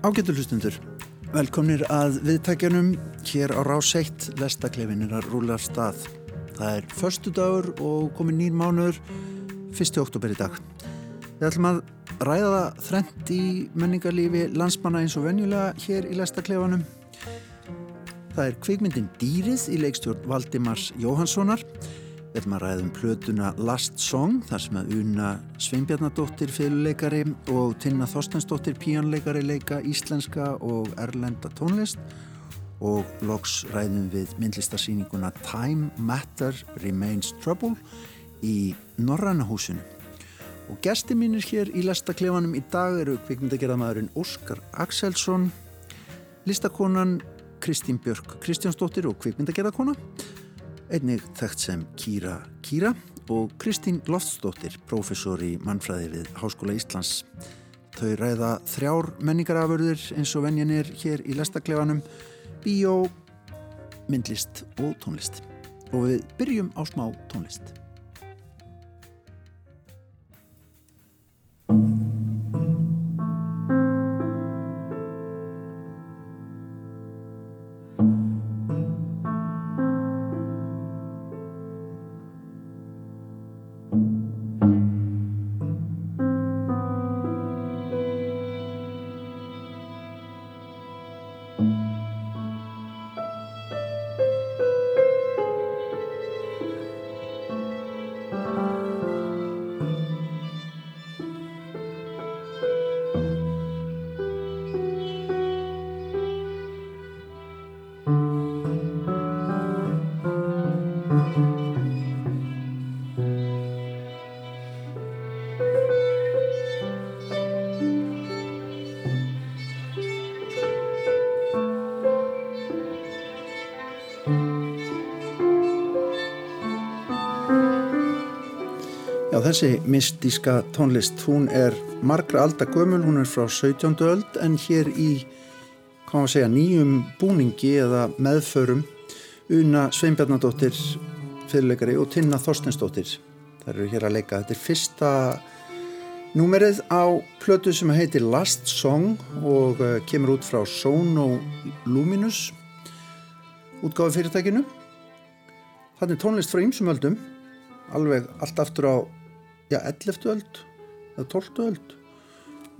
Ágættu hlustundur, velkomnir að viðtækjanum hér á Ráseitt lestaklefinir að rúla stað. Það er förstu dagur og komið nýr mánuður, 1. oktober í dag. Við ætlum að ræða þrent í menningarlífi landsmanna eins og venjulega hér í lestaklefanum. Það er kvikmyndin Dýrið í leikstjórn Valdimars Jóhanssonar. Við ætlum að ræða um plötuna Last Song þar sem að Una Sveinbjarnadóttir fyrirleikari og Tinna Þorstensdóttir píjónleikari leika íslenska og erlenda tónlist og loks ræðum við myndlistarsýninguna Time Matter Remains Trouble í Norrannahúsinu. Og gesti mínir hér í lestaklefanum í dag eru kvikmyndagerðamæðurinn Óskar Axelsson, listakonan Kristín Björk Kristjánsdóttir og kvikmyndagerðakona einnig þekkt sem Kýra Kýra og Kristín Loftsdóttir, professor í mannfræði við Háskóla Íslands. Þau ræða þrjár menningarafurður eins og venjanir hér í lestaklefanum, bíó, myndlist og tónlist. Og við byrjum á smá tónlist. Já, þessi mystíska tónlist, hún er margra alda gömul, hún er frá 17. öld en hér í, hvað maður segja, nýjum búningi eða meðförum Una Sveinbjarnadóttir fyrirleikari og Tinna Þorstensdóttir. Það eru hér að leika. Þetta er fyrsta númerið á plötu sem heitir Last Song og uh, kemur út frá Sono Luminous útgáfi fyrirtækinu. Þannig tónlist frá ýmsum öldum, alveg allt aftur á já, 11. öld eða 12. öld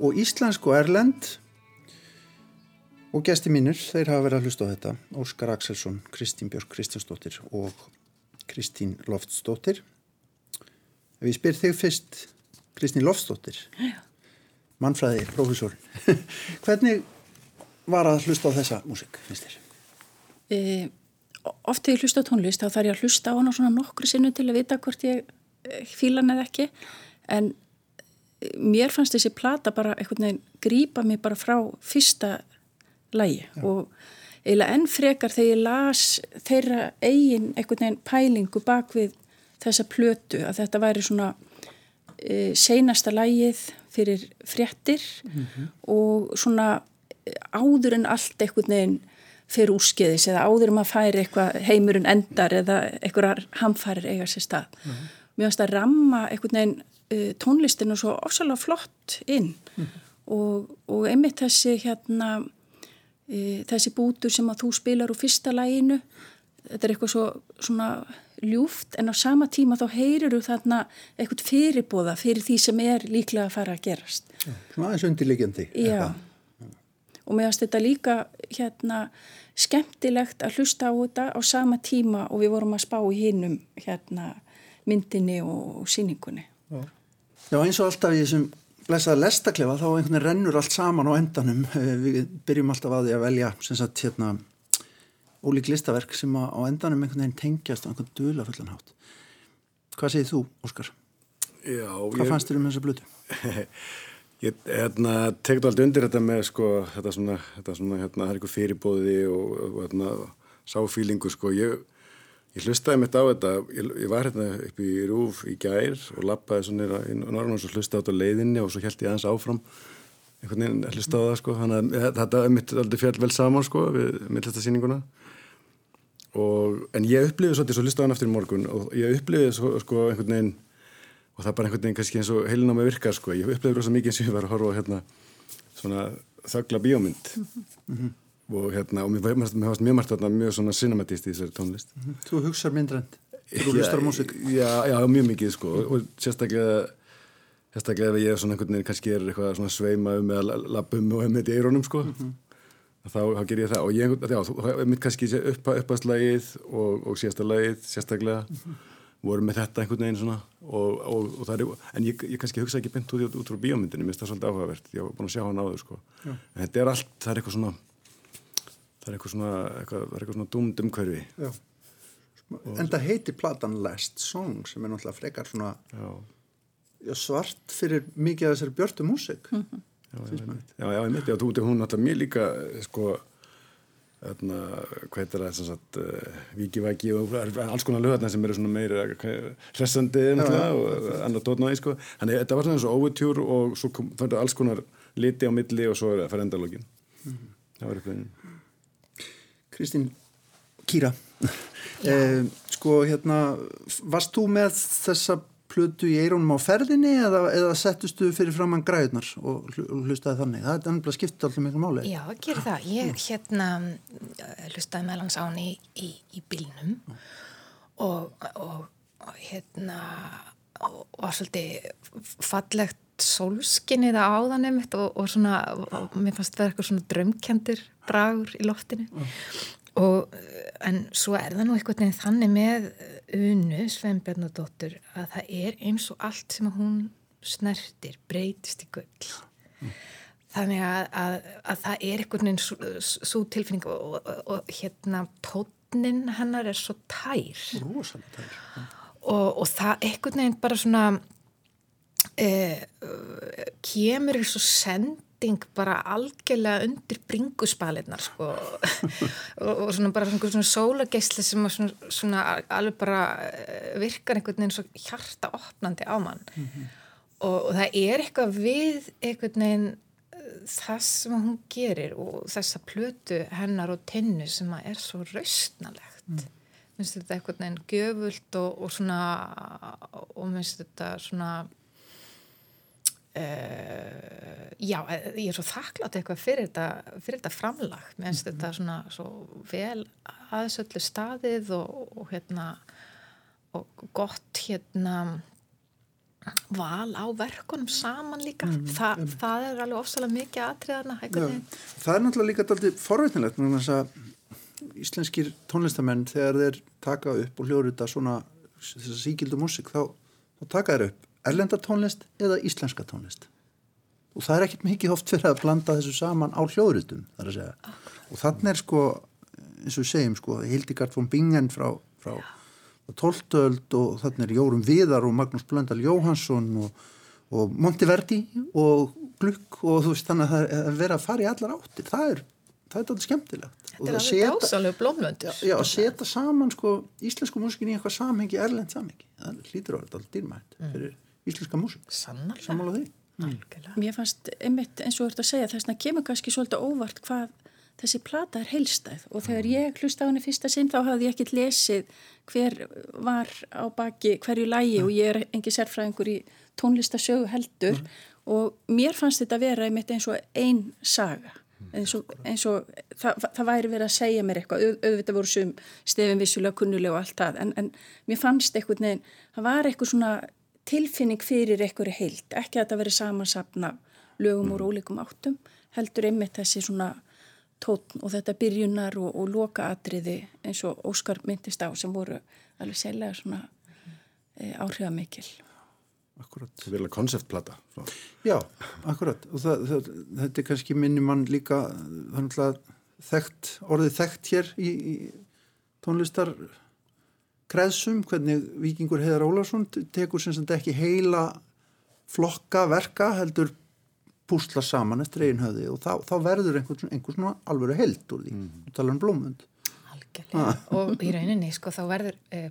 og íslensk og erlend og gesti mínir, þeir hafa verið að hlusta á þetta Óskar Axelsson, Kristín Björk Kristjánsdóttir og Kristín Loftsdóttir ef ég spyr þig fyrst Kristín Loftsdóttir mannfræði, profesor hvernig var að hlusta á þessa músik, finnst þér? E, oft þegar ég hlusta á tónlist þá þarf ég að hlusta á hana svona nokkru sinnu til að vita hvort ég eh, fíla hann eða ekki en eh, mér fannst þessi plata bara einhvern veginn grípa mig bara frá fyrsta lægi og eiginlega enn frekar þegar ég las þeirra eigin einhvern veginn pælingu bak við þessa plötu að þetta væri svona e, seinasta lægið fyrir fréttir og svona áður en allt einhvern veginn fyrir úrskeiðis eða áður en maður færi eitthvað heimurinn endar eða eitthvað hamfærir eiga sér stað. Mér finnst að ramma einhvern veginn uh, tónlistinu svo ofsalega flott inn. Og, og einmitt þessi hérna uh, þessi bútur sem að þú spilar úr fyrsta læginu þetta er eitthvað svo svona ljúft en á sama tíma þá heyrir þú þarna eitthvað fyrirbóða fyrir því sem er líklega að fara að gerast. Svona aðeins undirliggjandi Já, og mér finnst þetta líka hérna skemmtilegt að hlusta á þetta á sama tíma og við vorum að spá í hinnum hérna myndinni og, og síningunni. Já, eins og alltaf í þessum blessaða lestaklefa þá einhvern veginn rennur allt saman á endanum. Eh, Við byrjum alltaf að því að velja sem sagt hérna ólík listaverk sem að á endanum einhvern veginn tengjast á einhvern dula fullan hátt. Hvað segir þú, Óskar? Já, Hvað fannst þér um þessa blötu? Ég hérna, tekði alltaf undir þetta með sko, þetta svona, þetta svona hérna, það er eitthvað fyrirbóði og, og hérna, sáfílingu sko, ég, ég hlustaði mitt á þetta, ég, ég var hérna upp í Rúf í gær og lappaði svona í norðan og hlustaði á þetta leiðinni og svo held ég aðeins áfram. Einhvern veginn að hlusta á það sko, þannig að þetta er mitt aldrei fjall vel saman sko við mittlistasýninguna og, en ég upplifið svolítið svo hlustaði hann aftur í morgun og ég upplifið svo, sko einhvern veginn og það er bara einhvern veginn kannski eins og heilin á mig virkar sko, ég upplifði rosa mikið eins og ég var að horfa hérna svona þöggla bíómynd og hérna, og mér fannst mjög margt þarna mjög svona cinematist í þessari tónlist. Þú hugsar myndrænt, þú hlustar á músik Já, já, mjög mikið sko. Og sérstaklega sérstaklega ef ég er svona einhvern veginn kannski er eitthvað svona sveima um eða lappum og hef með þetta í eirónum sko þá, þá ger ég það. Og ég, já, þú mitt kannski upp, uppastlagið og, og síðasta lagið sérstaklega voru með þetta einhvern veginn svona. Og, og, og það er, en ég, ég kannski hugsa ekki beint út, út frá bíómyndinu, mér finnst það svolítið áhugavert ég var búin að sjá hann áður sko. Já. en þetta er allt, það er eitthvað svona það er eitthvað svona eitthvað, er svona dúmd umhverfi Já En það heiti platan Last Song sem er náttúrulega frekar svona já. Já, svart fyrir mikið af þessari björtu músik mm -hmm. Já, já, ég myndi að þú, hún náttúrulega mér líka sko Þarna, hvað heitir það, svona uh, eh, vikivæki og alls konar lögðarna sem eru svona meira hressandi og annar tótnaði, sko. Þannig þetta var svona eins og overture og svo færðu alls konar liti á milli og svo er það fyrir endalógin. Mm -hmm. Það var eitthvað. Kristín Kýra, eh, sko hérna, varst þú með þessa plötu í eirónum á ferðinni eða, eða settustu fyrir framann græðunar og hlustaði þannig? Það er ennbla skipt alltaf miklu máli. Já, gerir það, ég hérna hlustaði meðlans á hann í, í, í bílnum og, og, og hérna og var svolítið fallegt sólskinnið á áðanum og, og svona, og mér fannst það eitthvað svona drömkendir dragur í loftinu mm. og en svo er það nú eitthvað þannig með Unu Sveinbjörnadóttur að það er eins og allt sem hún snertir breytist í gull mm. þannig að, að, að það er einhvern veginn svo tilfinning og, og, hérna tónin hennar er svo tær rosalega tær og, og það einhvern veginn bara svona eh, kemur eins og send vending bara algjörlega undir bringuspalinnar sko. og, og svona bara svona, svona sólageisli sem svona, svona alveg bara eh, virkar einhvern veginn svo hjarta opnandi á mann mm -hmm. og, og það er eitthvað við einhvern veginn eh, það sem hún gerir og þessa plötu hennar og tennu sem er svo raustnalegt mm. minnst þetta einhvern veginn göfult og, og svona og minnst þetta svona Uh, já, ég er svo þakklátt eitthvað fyrir þetta, fyrir þetta framlag mér finnst mm -hmm. þetta svona svo vel aðsöllu staðið og, og hérna og gott hérna val á verkunum saman líka mm -hmm. Þa, það er alveg ofsalega mikið aðtriðarna það er náttúrulega líka alltaf að íslenskir tónlistamenn þegar þeir taka upp og hljóður þetta svona síkildu músik þá, þá taka þeir upp erlenda tónlist eða íslenska tónlist. Og það er ekkert mikið oft fyrir að blanda þessu saman á hljóðrutum og þannig er sko eins og við segjum sko Hildegard von Bingen frá, frá, Tóltöld og þannig er Jórum Viðar og Magnús Blöndal Jóhansson og, og Monteverdi og Glukk og þú veist þannig að það er verið að fara í allar áttir það er, það er alveg skemmtilegt. Þetta er alveg dásalega blómlöndur. Já, að setja saman sko íslensku músikin í eitthvað samhengi, erlend samhengi. Það hlýtur að vera alltaf dýrmætt mm. fyrir íslenska músik Sammála því. Mm. Mér fannst einmitt eins og þú ert að segja þess að kemur kannski svolítið óvart hvað þessi plata er heilstæð og þegar ég hlusta á henni fyrsta sinn þá hafði ég ekkert lesið hver var á baki hverju lægi mm. og ég er engi sérfræðingur í tónlistasögu heldur. Mm. og mér fannst þetta vera einmitt eins og einn saga. Eins og, eins og það, það væri verið að segja mér eitthvað, Au, auðvitað voru sem stefin vissulega kunnulega og allt það. En, en mér fannst eitthvað neginn, það var eitthvað svona tilfinning fyrir einhverju heilt, ekki að þetta veri samansapna lögum úr ólíkum áttum, heldur einmitt þessi svona tótn og þetta byrjunar og, og lokaatriði eins og Óskar myndist á sem voru alveg sérlega svona e, áhrifamikil. Akkurat. Það er vel að konceptplata. Já, akkurat og það, það, þetta er kannski minni mann líka þannig að þekkt, orðið þekkt hér í, í tónlistar kreðsum, hvernig vikingur Heðar Ólarsson tekur sem sagt ekki heila flokka verka heldur púsla saman eftir einn höfði og þá, þá verður einhvers, einhvers svona alveg held úr því, mm. tala um blómund Algjörlega, ah. og í rauninni sko þá verður uh,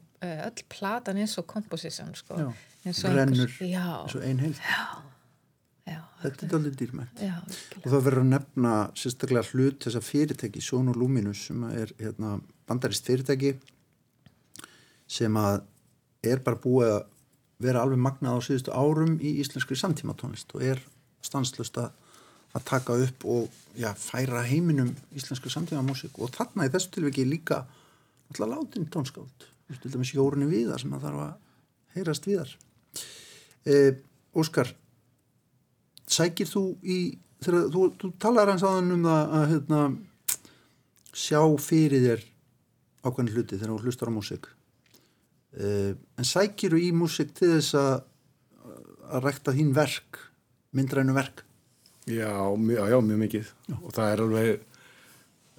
öll platan eins og komposisjón sko. Já, eins og ein held já, já, þetta er alveg dýrmætt. Og þá verður að nefna sérstaklega hlut þessa fyrirtæki, Sónu Luminus sem er hérna, bandarist fyrirtæki sem að er bara búið að vera alveg magnað á síðustu árum í íslenskri samtímatónlist og er stanslust að taka upp og já, færa heiminum íslensku samtíma músík og þarna í þessu tilviki líka alltaf látin tónskáld. Til dæmis Jórni Víðar sem að þarf að heyrast Víðar. Eh, Óskar sækir þú í þegar þú, þú talar hans aðan um það að hérna, sjá fyrir þér ákveðin hluti þegar þú hlustar á músík en sækir þú í músík til þess að að rækta þín verk myndrænu verk? Já, mjög, já, mjög mikið. Já. og það er alveg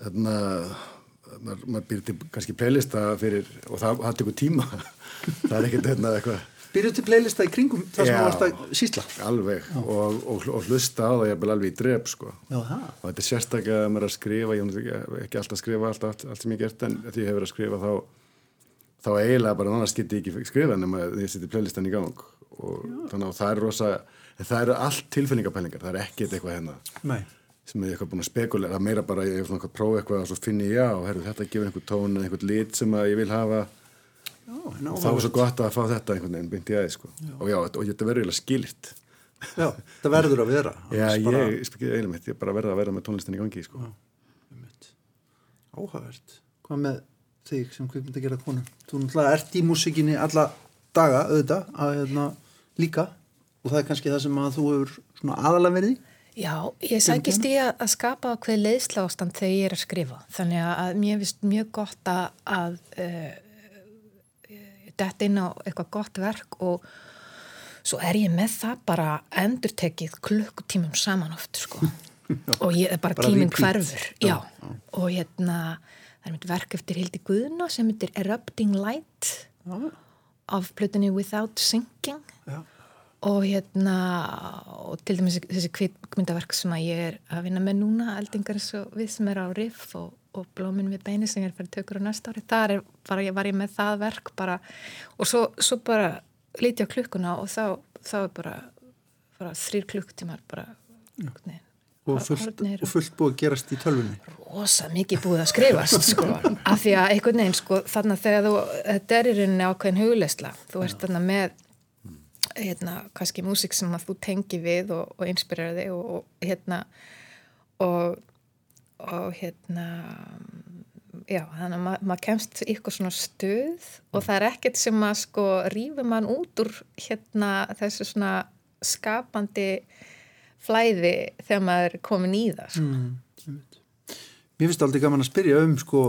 þarna maður, maður býr til kannski playlista fyrir og það, það tekur tíma. Það er ekkert hérna eitthvað. Býrðu til playlista í kringum það sem þú varst að sísla? Alveg. Og, og, og hlusta á það ég er bara alveg í dref sko. Já, og þetta er sérstaklega að maður er að skrifa ég hef ekki alltaf að skrifa allt, allt, allt sem ég gert en því ég hefur að skrifa þá þá eiginlega bara annars get ég ekki skrifa nema því ég seti playlistan í gang og já. þannig að það er rosa það eru allt tilfinningapælingar, það er ekkert eitthvað hérna Nei. sem er eitthvað búin að spekulera, það er meira bara ég er svona að prófa eitthvað og svo finn ég já herru þetta gefur einhver tón eða einhvern lit sem ég vil hafa já, og þá er svo gott að fá þetta einhvern veginn byndi aðeins sko. og já, og þetta verður eiginlega skilt Já, það verður að vera Já, ég, bara... ég eiginlega mitt, ég bara verður að vera með tónlistin í gangi sko. Áhagvert Hvað með þig sem kvikmynd að gera konu? Þú náttúrulega ert í músikinni alla daga auðvitað að hérna, líka og það er kannski það sem að þú hefur svona aðalega verið Já, ég sækist í að, að skapa hvað leiðsla ástand þegar ég er að skrifa þannig að mér finnst mjög gott að, að uh, detta inn á eitthvað gott verk og svo er ég með það bara endur tekið klukkutímum saman oft sko og ég er bara, bara tíminn hverfur já. Já. og hérna það er mitt verk eftir Hildi Guðna sem heitir Erupting Light já. af plutinni Without Sinking. Já. Og hérna og til dæmis þessi kvikmyndaverk sem að ég er að vinna með núna eldingar eins og við sem er á riff og, og blóminn við beini sem ég er fyrir tökur á næsta ári þar er, var, ég, var ég með það verk bara og svo, svo bara líti á klukkuna og þá, þá er bara, bara þrýr klukktímar bara nei, og, fullt, og fullt búið að gerast í tölvunni. Rosa mikið búið að skrifast sko, af því að einhvern veginn sko, þannig að þegar þú, þetta er í rauninni ákveðin hugleisla þú ert þannig með hérna, kannski músik sem að þú tengi við og, og inspirar þig og, og hérna og, og hérna já, þannig að ma maður kemst ykkur svona stuð og það er ekkert sem að sko rýfur mann út úr hérna þessu svona skapandi flæði þegar maður er komin í það sko. mm, Mér finnst aldrei gaman að spyrja um sko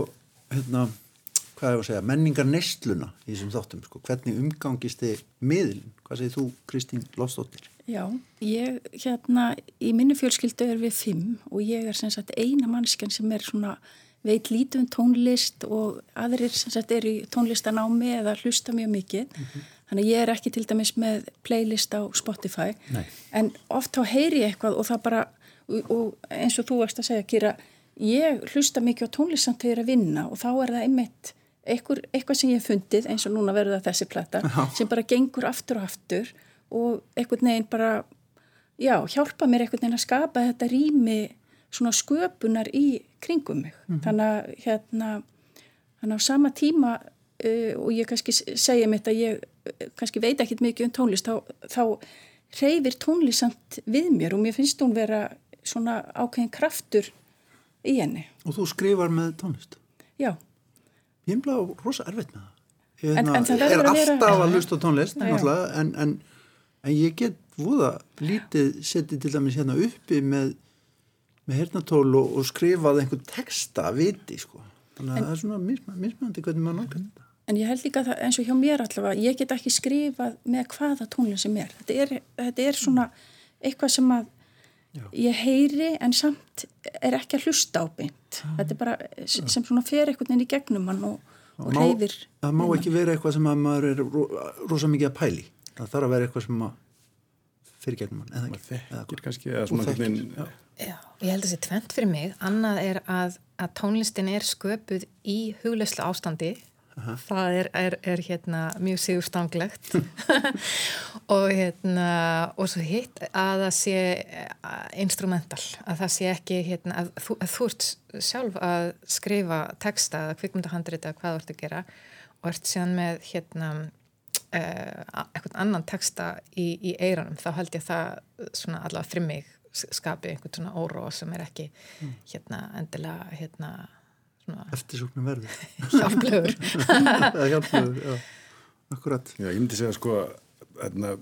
hérna hvað er að segja, menningar neistluna í þessum þáttum, sko, hvernig umgangist þið miðlun, hvað segir þú Kristín Lofsdóttir? Já, ég hérna, í minni fjölskyldu er við fimm og ég er sem sagt eina mannskan sem er svona veit lítið um tónlist og aðrir sem sagt er í tónlistanámi eða hlusta mjög mikið mm -hmm. Þannig að ég er ekki til dæmis með playlist á Spotify Nei. en oft þá heyri ég eitthvað og það bara og, og eins og þú veist að segja Kira, ég hlusta mikið á tónlist samt þegar ég er að vinna og þá er það einmitt Eitthvað, eitthvað sem ég hef fundið eins og núna verður það þessi platta já. sem bara gengur aftur og aftur og eitthvað neginn bara já, hjálpa mér eitthvað neginn að skapa þetta rými svona sköpunar í kringum mig mm -hmm. þannig að hérna þannig á sama tíma uh, og ég kannski segja mitt að ég kannski veit ekkit mikið um tónlist þá, þá reyfir tónlist samt við mér og mér finnst hún vera svona ákveðin kraftur í henni. Og þú skrifar með tónlist? Já. Ég er bara rosa erfitt með það. Ég en, en það er alltaf vera... að hlusta tónlist en, en, en ég get voða lítið setið til dæmis hérna uppi með, með hernatól og, og skrifað einhvern texta að viti sko. þannig að það er svona mismöndi hvernig maður nákvæmlega þetta En ég held líka það eins og hjá mér allavega, ég get ekki skrifað með hvaða tónlinn sem er. Þetta er, þetta er svona eitthvað sem að Já. ég heyri en samt er ekki að hlusta ábeint. Ah. Þetta er bara sem svona fer eitthvað inn í gegnum hann og, og reyfir. Það má ekki vera eitthvað sem að maður er rosa mikið að pæli. Það þarf að vera eitthvað sem að fyrir gegnum hann. Eða ekki. Þekkir kannski eða svona þekkir. Já. Ég held að það sé tvent fyrir mig. Annað er að, að tónlistin er sköpuð í hugleislu ástandi Aha. það er, er, er hérna mjög sigurstanglegt og hérna og svo hitt að það sé eh, instrumental, að það sé ekki hérna, að þú, að þú ert sjálf að skrifa texta eða kvikmyndahandrita hvað þú ert að gera og ert síðan með hérna uh, eitthvað annan texta í, í eiranum, þá held ég það svona allavega fyrir mig skapi einhvern svona óróa sem er ekki hérna endilega hérna Eftirsóknum verður. er hjálplegur, já. Akkurat. Já, ég myndi segja sko hérna,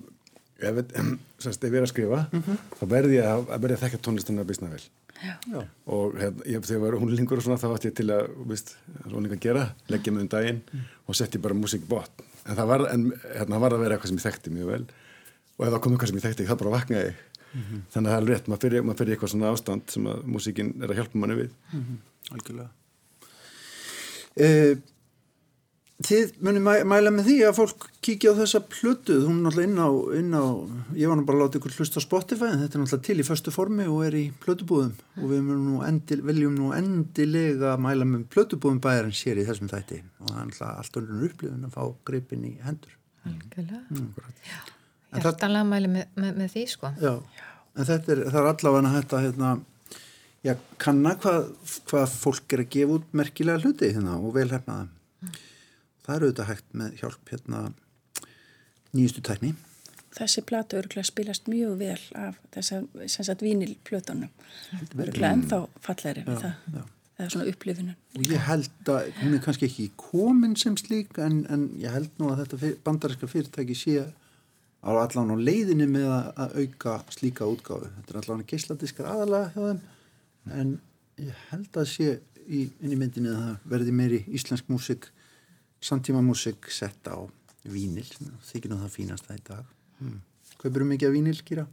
ef, semst, ef ég er að skrifa þá verði ég að, að þekka tónlistina að bísna vel Já. Já. og hérna, ég, þegar var hún lingur og svona þá átti ég til að, eitthvað að gera leggja mig um daginn og setti bara músík bort en það var, en, hérna, var að vera eitthvað sem ég þekkti mjög vel og ef það kom eitthvað sem ég þekkti það bara vaknaði ég þannig að það er rétt, maður fyrir, maður fyrir eitthvað svona ástand sem að músíkin er að hjálpa manni við Algjörlega. Uh, þið munum mæ, mæla með því að fólk kíkja á þessa plötu, hún er náttúrulega inn á, inn á ég var nú bara að láta ykkur hlusta á Spotify en þetta er náttúrulega til í föstu formi og er í plötubúðum. Og við munum nú endil, viljum nú endilega mæla með plötubúðum bæjarins hér í þessum þætti. Og það er náttúrulega allt önnur upplifun að fá greipin í hendur. algjörlega. En hjartanlega mæli með, með, með því sko. Já, en þetta er, það er allavega þetta hérna, já, kanna hvað, hvað fólk er að gefa út merkilega hluti hérna og vel hefnaða. Það er auðvitað hægt með hjálp hérna nýjustu tækni. Þessi plata örgulega spilast mjög vel af þess að, sem sagt, vínilplötunum. Örgulega ennþá fallegri við það. já. Eða svona upplifunum. Og ég held að hún er kannski ekki komin sem slík en, en ég held nú að þetta fyr, bandaríska fyrirtæki sé á allan á leiðinni með að, að auka slíka útgáfu. Þetta er allan geisladiskar aðalega hjá þeim en ég held að sé í, inn í myndinni að það verði meiri íslensk músik, samtíma músik sett á vínil þykir nú það fínasta í dag. Hmm. Kaupir um mikið af vínil, Kýra?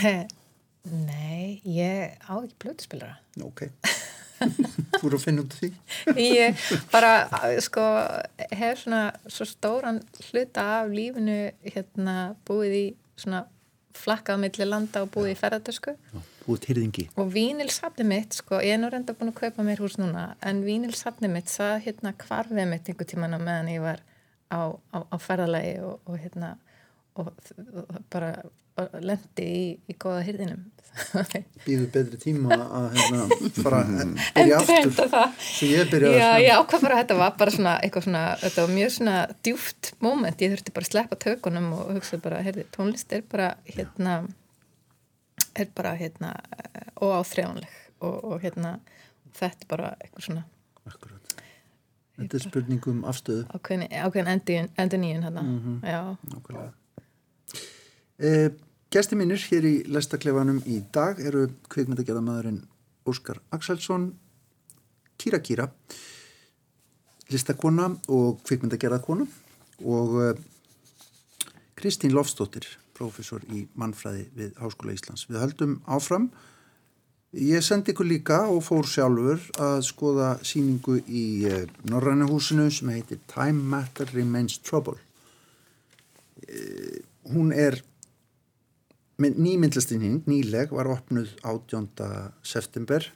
nei, ég á ekki blötuspilara Nú, Ok. Þú eru að finna út því? ég bara sko hef svona svo stóran hluta af lífinu hérna búið í svona flakkað milli landa og búið í ferðartösku Þú ert hýrðingi. og vínilsafni mitt sko, ég er nú reynda búin að kaupa mér hús núna en vínilsafni mitt, það hérna kvarfið mitt einhver tíman á meðan ég var á, á, á ferðalagi og, og hérna og, og bara lendi í, í góða hyrðinum býðu betri tíma að hérna, fara að byrja aftur. svo ég byrja Já, ég ákvað bara að þetta var bara svona eitthvað svona, þetta var mjög svona djúft moment, ég þurfti bara að sleppa tökunum og hugsa bara, heyrði, tónlist er bara hérna er bara hérna óáþrjánleg og, og hérna þetta er bara eitthvað svona Akkurat. Þetta er spurningum afstöðu. Ákveðin, ákveðin endur, endur nýjun hérna, já, nákvæmlega. Eh, Gesti mínir hér í lestaklefanum í dag eru kvikmyndagerðamæðurinn Óskar Axelsson Kýra Kýra listakona og kvikmyndagerðakona og eh, Kristín Lofsdóttir prófessor í mannfræði við Háskóla Íslands. Við höldum áfram Ég sendi ykkur líka og fór sjálfur að skoða síningu í uh, Norræna húsinu sem heitir Time Matter Remains Trouble. Uh, hún er nýmyndlastinning, nýleg, var opnuð 18. september.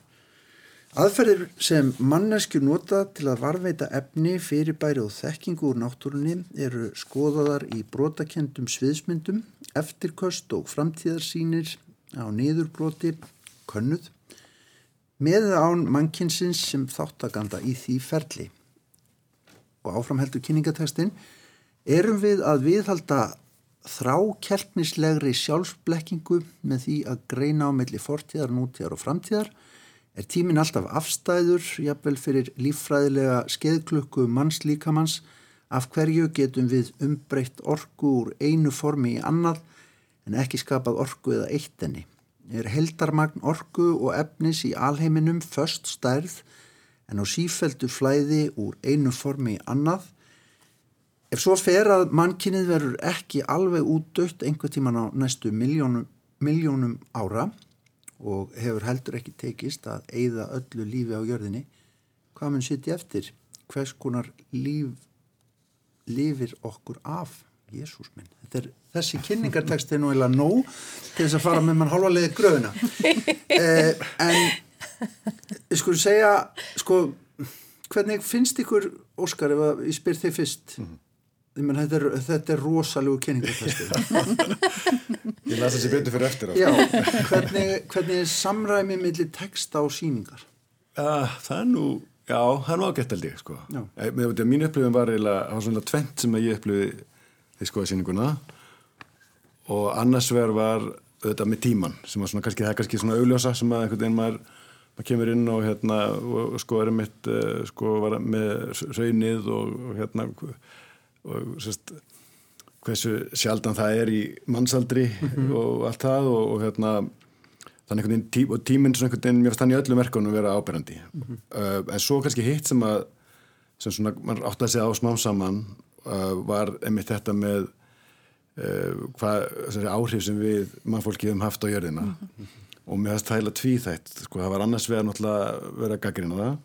Aðferðir sem manneskjur nota til að varveita efni, fyrirbæri og þekkingu úr náttúrunni eru skoðaðar í brotakendum sviðsmyndum, eftirköst og framtíðarsýnir á niðurbroti, könnuð, með án mannkinsins sem þáttakanda í því ferli. Og áframheldur kynningatekstinn, erum við að viðhalda þrákeltnislegri sjálfsblekkingu með því að greina á melli fortíðar, nútíðar og framtíðar, er tímin alltaf afstæður, jafnvel fyrir líffræðilega skeiðklukku mannslíkamanns, af hverju getum við umbreytt orgu úr einu formi í annað en ekki skapað orgu eða eitt enni. Er heldarmagn orgu og efnis í alheiminum först stærð en á sífeldu flæði úr einu formi í annað. Ef svo fer að mannkinnið verður ekki alveg útdöytt einhver tíman á næstu miljónum, miljónum ára og hefur heldur ekki tekist að eigða öllu lífi á jörðinni, hvað mun sitja eftir? Hvers konar líf lifir okkur af? Jésús minn, þetta er, þessi kynningartekst er nú eða nóg til þess að fara með mann hálfa leiði gröðina. Eh, en ég skulle segja, sko, hvernig finnst ykkur, Óskar, ef að ég spyr þig fyrst, mm -hmm. Menn, þetta, er, þetta er rosalegu kynningartekst. Ég las þessi betur fyrir eftir á. Já, hvernig, hvernig er samræmi millir texta og síningar? Uh, það er nú, já, það er nú ágætt ég, sko. Já. Eh, Með þetta, mín upplifin var eiginlega, það var svona tvent sem að ég upplifi því skoða síninguna og annars vegar var auðvitað með tíman sem að svona kannski, það er kannski svona augljósa sem að einhvern veginn maður, maður kemur inn og hérna og sko er mitt sko var með raunnið og, og hérna og sérst hversu sjaldan það er í mannsaldri mm -hmm. og allt það og, og hérna þannig einhvern veginn tí, og tíminn svona einhvern veginn mér fannst hann í öllum verkunum vera ábyrgandi mm -hmm. uh, en svo kannski hitt sem að sem svona mann átti að segja á smám saman uh, var einmitt þetta með uh, hvað áhrif sem við mannfólkið um haft á jörðina mm -hmm. og mér fannst það heila tvíþætt sko það var annars vegar náttúrulega gaggrina það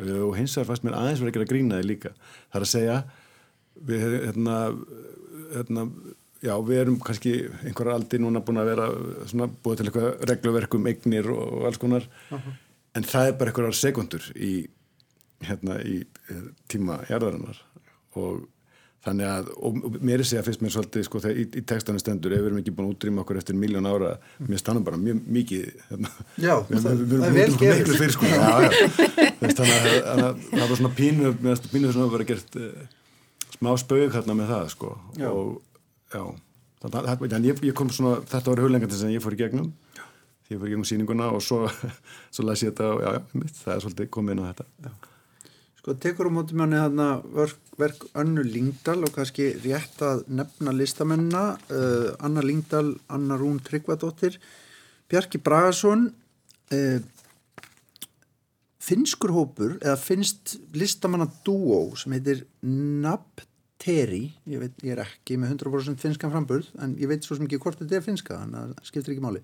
uh, og hins vegar fannst mér aðeins verið að gera grínaði líka það er að segja við hérna hérna, já, við erum kannski einhverja aldi núna búin að vera svona, búið til eitthvað regluverkum, eignir og alls konar, uh -huh. en það er bara einhverjar sekundur í, hérna, í eh, tíma hérðarinnar og þannig að, og mér er segja fyrst mér svolítið, sko, þegar í, í textanu stendur ef við erum ekki búin að útrýma okkur eftir miljón ára mér stannum bara mjög mikið hérna, Já, við, það, við, það er vel gefið fyrr, sko, já, já. þannig að það var svona pínu, pínu sem að vera gert uh, smá spög hérna með það sko. Já. og já. Þannig að ég, ég kom svona, þetta var huglengan sem ég fór í gegnum. Því ég fór í gegnum síninguna og svo, svo las ég þetta og já, já, mitt, það er svolítið komið inn á þetta. Já. Sko, tekur um mótum hann hérna verk, verk Önnu Lingdal og kannski rétt að nefna listamennina uh, Anna Lingdal, Anna Rún Tryggvadóttir Bjarki Bragason uh, finskur hópur eða finst listamanna dúó sem heitir Nabt Teri, ég, veit, ég er ekki með 100% finskan framburð en ég veit svo sem ekki hvort þetta er finska þannig að það skiptir ekki máli.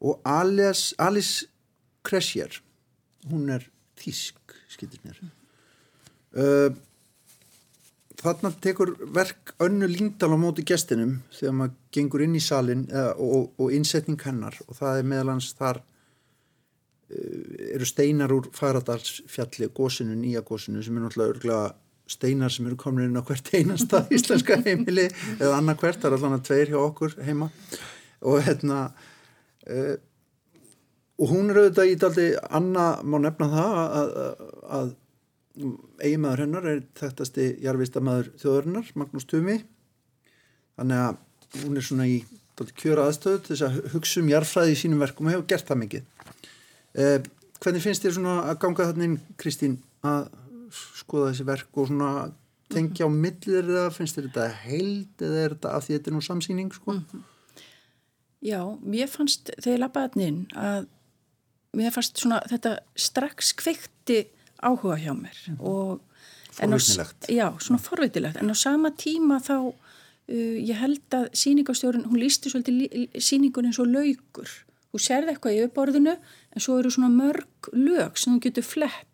Og Alice, Alice Kressjer hún er þísk skiptir mér. Uh, þarna tekur verk önnu líndal á móti gestinum þegar maður gengur inn í salin uh, og, og innsetning hennar. Og það er meðalans þar uh, eru steinar úr Fagradalsfjalli gósinu, nýja gósinu sem er náttúrulega örglega steinar sem eru komin inn á hvert einasta íslenska heimili eða annað hvert, það er allavega tveir hjá okkur heima. Og hérna uh, og hún er auðvitað í daldi Anna má nefna það að, að, að eiginmaður hennar er þekktasti jarvistamæður þjóðarinnar Magnús Tumi. Þannig að hún er svona í daldi kjöra aðstöðu til þess að hugsa um jarfræði í sínum verkum og hefur gert það mikið. Uh, hvernig finnst þér svona að ganga þarna inn Kristín að skoða þessi verk og svona tengja á millir eða finnst þér þetta heild eða er þetta að því þetta er nú samsýning sko? Mm -hmm. Já, mér fannst þegar ég lappaði hann inn að mér fannst svona þetta strax kveikti áhuga hjá mér mm -hmm. og Forvitilegt. Já, svona forvitilegt en á sama tíma þá uh, ég held að síningastjórun, hún lísti svolítið síningun eins og laugur hún serði eitthvað í uppborðinu en svo eru svona mörg lög sem hún getur flett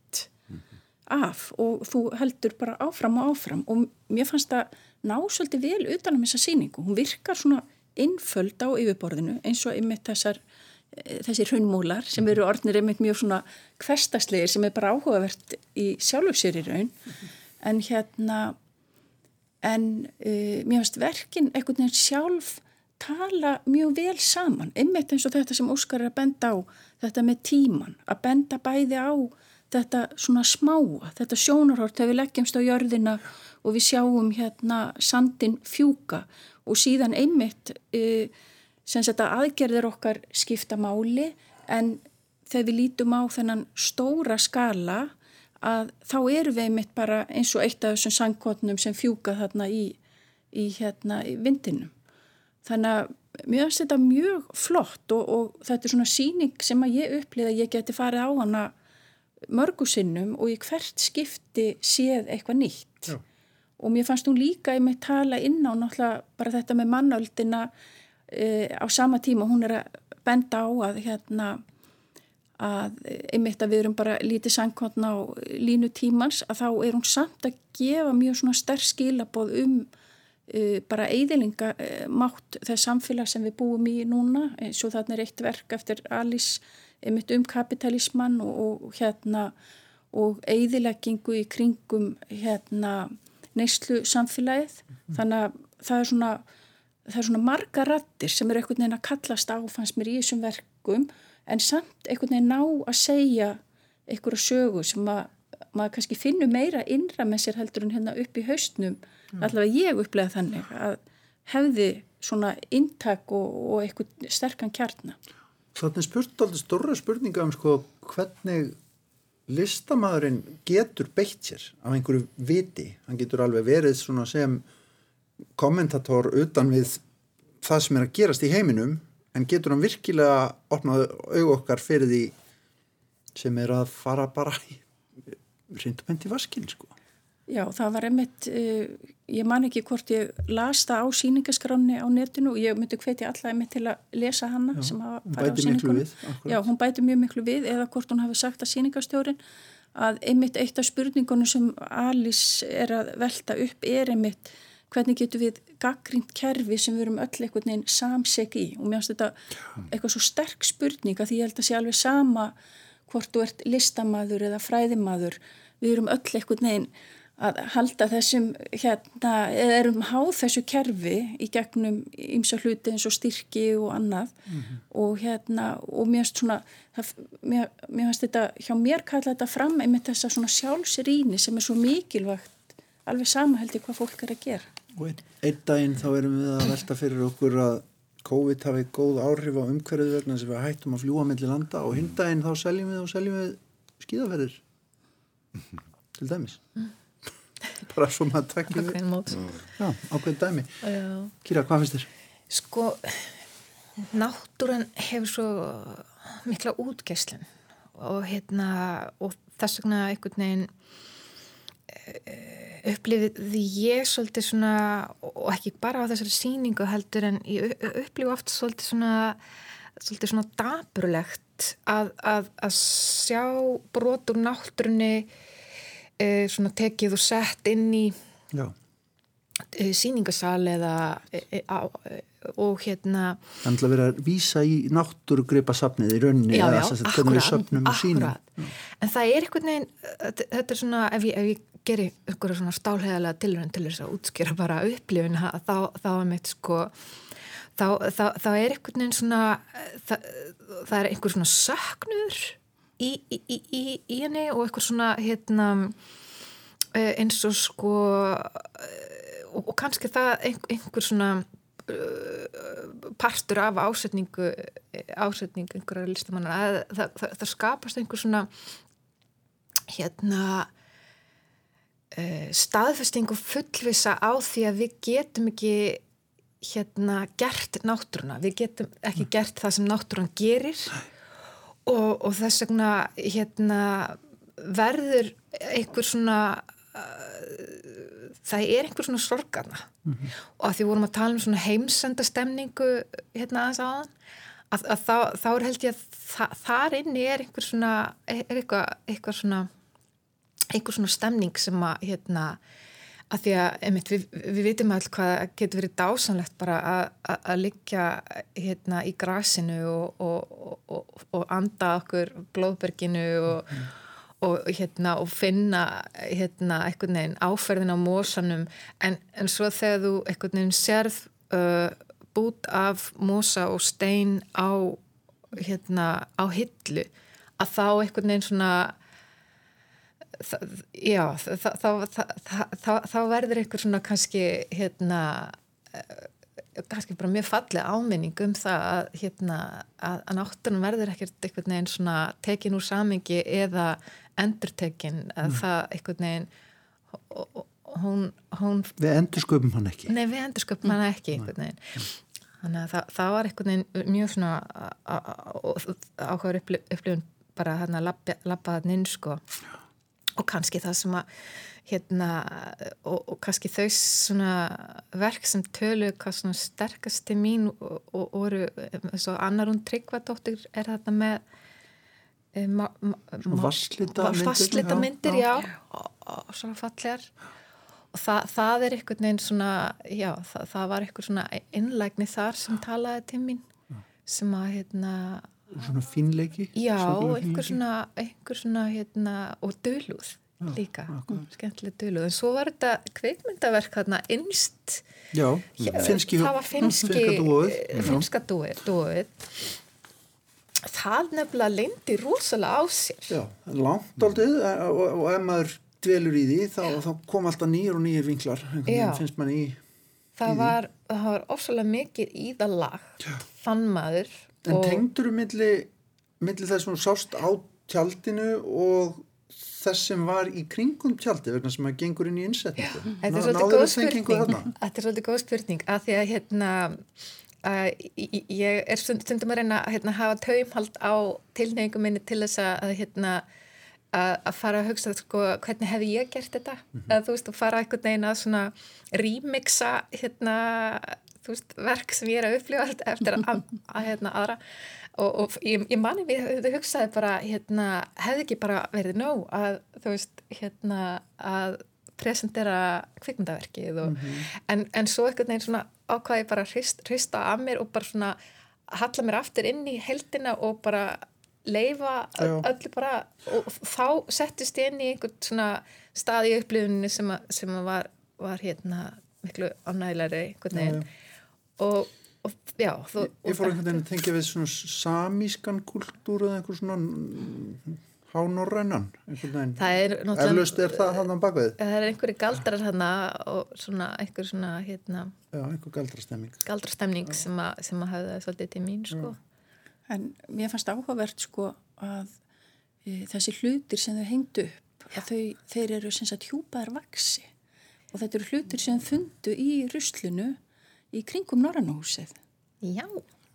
af og þú heldur bara áfram og áfram og mér fannst það ná svolítið vel utanum þessa síningu. Hún virkar svona innföld á yfirborðinu eins og einmitt þessar, eh, þessi hraunmúlar sem eru orðnir einmitt mjög svona kvestaslegir sem er bara áhugavert í sjálfsýri raun mm -hmm. en hérna en uh, mér fannst verkin einhvern veginn sjálf tala mjög vel saman einmitt eins og þetta sem Óskar er að benda á þetta með tíman, að benda bæði á þetta svona smáa, þetta sjónarhort þegar við leggjumst á jörðina og við sjáum hérna sandin fjúka og síðan einmitt e, sem þetta aðgerðir okkar skipta máli en þegar við lítum á þennan stóra skala að þá eru við einmitt bara eins og eitt af þessum sangkotnum sem fjúka þarna í, í hérna í vindinum. Þannig að mér finnst þetta mjög flott og, og þetta er svona síning sem að ég upplýða að ég geti farið á hana mörgusinnum og í hvert skipti séð eitthvað nýtt Já. og mér fannst hún líka í mig tala inn á náttúrulega bara þetta með mannöldina e, á sama tíma hún er að benda á að hérna að einmitt að við erum bara lítið sangkotna á línu tímans að þá er hún samt að gefa mjög svona sterk skilaboð um uh, bara eiðilinga uh, þess samfélag sem við búum í núna eins og þarna er eitt verk eftir Alice einmitt um kapitalismann og, og hérna og eigðileggingu í kringum hérna neyslu samfélagið mm. þannig að það er svona það er svona marga rattir sem er einhvern veginn að kallast á fannst mér í þessum verkum en samt einhvern veginn ná að segja einhverju sögu sem að maður kannski finnur meira innra með sér heldur en hérna upp í haustnum mm. allavega ég upplega þannig að hefði svona intak og, og eitthvað sterkan kjarnar. Þannig spurt alltaf stóra spurninga um sko hvernig listamæðurinn getur beitt sér af einhverju viti. Hann getur alveg verið sem kommentator utan við það sem er að gerast í heiminum en getur hann virkilega opnað auð okkar fyrir því sem er að fara bara reyndum hendi vaskinn sko. Já, það var einmitt, uh, ég man ekki hvort ég las það á síningaskráni á netinu og ég myndi hvetja alla einmitt til að lesa hana Já, sem hún fara á akkúrat. Já, hún bæti mjög miklu við eða hvort hún hafi sagt að síningastjórin að einmitt eitt af spurningunum sem Alice er að velta upp er einmitt hvernig getur við gaggrínt kerfi sem við erum öll einhvern veginn samseg í? Og mér finnst þetta eitthvað svo sterk spurning að því ég held að sé alveg sama hvort þú ert listamaður eða fræðimaður. Við erum öll einhvern veginn að halda þessum hérna, eða erum háð þessu kerfi í gegnum ymsa hluti eins og styrki og annað. Og hérna og mér finnst svona það, mér, mér finnst þetta, hjá mér kalla þetta fram einmitt þessa svona sjálfsrýni sem er svo mikilvægt alveg sama held ég hvað fólk er að gera. Og einn, einn daginn þá erum við að velta fyrir okkur að COVID hafi góð áhrif á umhverfið vegna sem við hættum að fljúa mellir landa og hinn daginn þá seljum við og seljum við skíðaferðir. Til dæmis bara svo maður takkir ákveðin mót Já, ákveðin dæmi Já. Kýra, hvað finnst þér? Sko, náttúran hefur svo mikla útgæslun og hérna og þess vegna einhvern veginn eh, upplifið ég svolítið svona og ekki bara á þessari síningu heldur en ég upplifið oft svolítið svona svolítið svona daburlegt að, að, að sjá brot úr náttúrunni e, svona tekið og sett inn í Já, e, síningasal eða e, á, og hérna þannig að vera að vísa í náttúrugripa safnið í rauninni já, eða já, sagt hvernig við söfnum og sínum en það er einhvern veginn þetta er svona, ef ég, ef ég geri einhverja svona stálheðalega tilrönd til þess að útskýra bara upplifun þá, þá er mitt sko þá, þá, þá er einhvern veginn svona það, það er einhver svona söknur í, í, í, í, henni og einhver svona hérna eh, eins og sko eh, og, og kannski það einhver, svona uh, partur af ásetningu ásetningu einhverja listamannar að það, það, það skapast einhver svona hérna staðfesting og fullvisa á því að við getum ekki hérna gert náttúruna, við getum ekki gert það sem náttúran gerir og, og þess vegna hérna verður einhver svona uh, það er einhver svona sorgarna. Og að því vorum að tala um svona heimsenda stemningu hérna aðeins áðan að, að þá, þá er held ég að þa þar inni er einhver svona er eitthvað, eitthvað svona einhver svona stemning sem að hérna að því að einmitt, við, við vitum all hvað getur verið dásanlegt bara að, liggja hérna í grasinu og, og, og, og anda okkur blóðberginu og hérna og finna hérna einhvern veginn áferðin á mósanum en, en svo þegar þú einhvern veginn sérð uh, bút af mósa og stein á hérna á hillu að þá einhvern veginn svona já, þá verður einhver svona kannski hérna kannski bara mjög falleg áminning um það að, hérna, að, að náttúrun verður ekkert einhvern veginn svona tekin úr samingi eða endurtekin að mm. það einhvern veginn hún, hún Við endursköpum hann ekki. Nei, við endursköpum hann ekki einhvern veginn. Þannig að það, það var einhvern veginn mjög svona áhugaður upplifun bara hérna lappaðan inn sko og kannski það sem að hérna og, og kannski þau svona verk sem tölu hvað svona sterkast til mín og, og voru eins og annar hún tryggvadóttir er þetta með e, vasslita myndir, vasslita myndir já, já og, og svona fallegar. Og það, það er einhvern veginn svona já, það, það var einhver svona innlægni þar sem talaði til mín sem að hérna svona fínleiki já, einhver svona, einhver svona hérna, og dölúð Já, líka, skemmtileg dölu en svo var þetta kveikmyndaverk hérna innst. Já, finski það var finski finska dúið það nefnilega lendi rosalega á sér. Já, langt aldrei og, og ef maður dvelur í því þá, þá kom alltaf nýjur og nýjur vinklar. Finnst mann í það var, það var ofsalega mikið í það lagt þann maður En tengdur þú milli, milli þess að þú sást á tjaldinu og þess sem var í kringum tjaldi vegna sem að gengur inn í innsetningu? Þetta er svolítið góð spurning. Þetta er svolítið góð spurning að því að hérna að ég- er stund, stundum að reyna að hérna, hafa taumhald á tilnefingum minni til þess að að, hérna að að fara að hugsa sko hvernig hefði ég gert þetta að þú veist og fara einhvern veginn að svona remixa hérna veist verk sem ég er að upplifa eftir að, að, að hérna aðra. Og, og ég, ég mani við þau hugsaði bara hérna hefði ekki bara verið nóg að þú veist hérna að presentera kvikmyndaverkið og, en, en svo einhvern veginn svona ákvaði bara að hrist, hrista af mér og bara svona halla mér aftur inn í heldina og bara leifa Já. öllu bara og þá settist ég inn í einhvern svona stað í upplifunni sem, að, sem að var, var hérna miklu ánægilegri einhvern veginn og, og já þú, Ég fór einhvern veginn að tengja við svona samískan kultúr eða einhver svona einhvern veginn. það er náttúrulega er það það er einhverju galdrar hana og svona einhver svona hérna Já, einhver galdrastemming. galdrastemning sem að, sem að hafa það svolítið til mín sko. En mér fannst áhugavert sko að e, þessi hlutir sem þau hengdu upp, þau, þeir eru sem sagt hjúpaðar vaksi og þetta eru hlutir sem fundu í ruslinu í kringum Norrannahúsið. Já,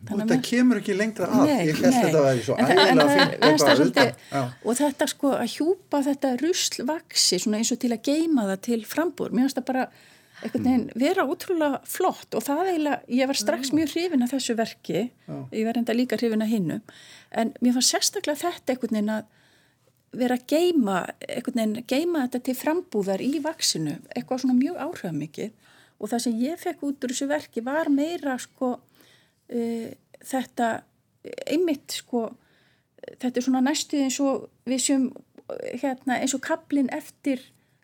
Þannig að Þetta kemur ekki lengra að. Nei, ég held þetta væri svo En það- ægilega fínt mér finnst það eitthvað. Já. Og þetta sko að hjúpa þetta rusl vaksi svona eins og til að geima það til frambúr. Mér finnst það bara einhvern veginn vera útrúlega flott og það eiginlega, ég var strax mjög hrifin af þessu verki, ég var enda líka hrifin af hinnu, en mér fannst sérstaklega þetta einhvern veginn að vera að geima, einhvern veginn geima þetta til frambúðar í vaksinu, eitthvað svona mjög áhrifamikið og það sem ég fekk út úr þessu verki var meira sko uh, þetta einmitt sko þetta er svona næstu eins og við sem hérna eins og kaplinn eftir